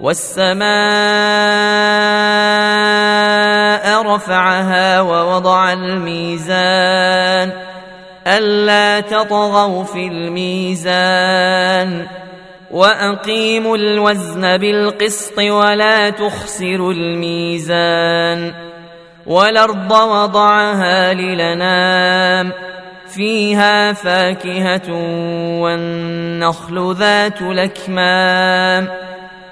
والسماء رفعها ووضع الميزان ألا تطغوا في الميزان وأقيموا الوزن بالقسط ولا تخسروا الميزان والأرض وضعها للنام فيها فاكهة والنخل ذات الأكمام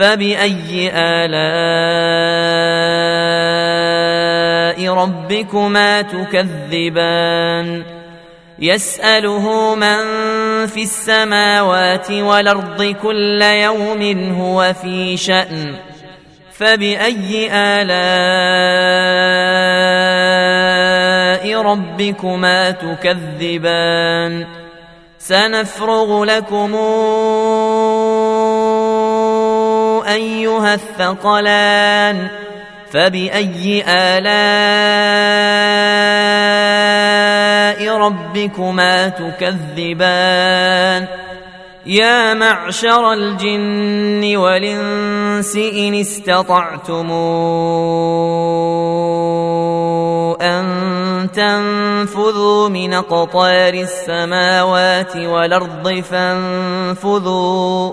فبأي آلاء ربكما تكذبان يسأله من في السماوات والأرض كل يوم هو في شأن فبأي آلاء ربكما تكذبان سنفرغ لكم أيها الثقلان فبأي آلاء ربكما تكذبان؟ يا معشر الجن والإنس إن استطعتم أن تنفذوا من أقطار السماوات والأرض فانفذوا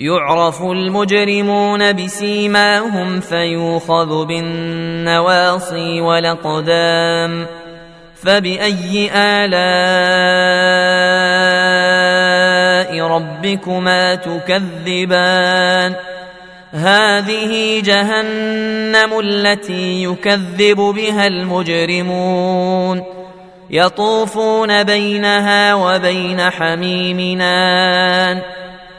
يعرف المجرمون بسيماهم فيوخذ بالنواصي والأقدام فبأي آلاء ربكما تكذبان؟ هذه جهنم التي يكذب بها المجرمون. يطوفون بينها وبين حميمنان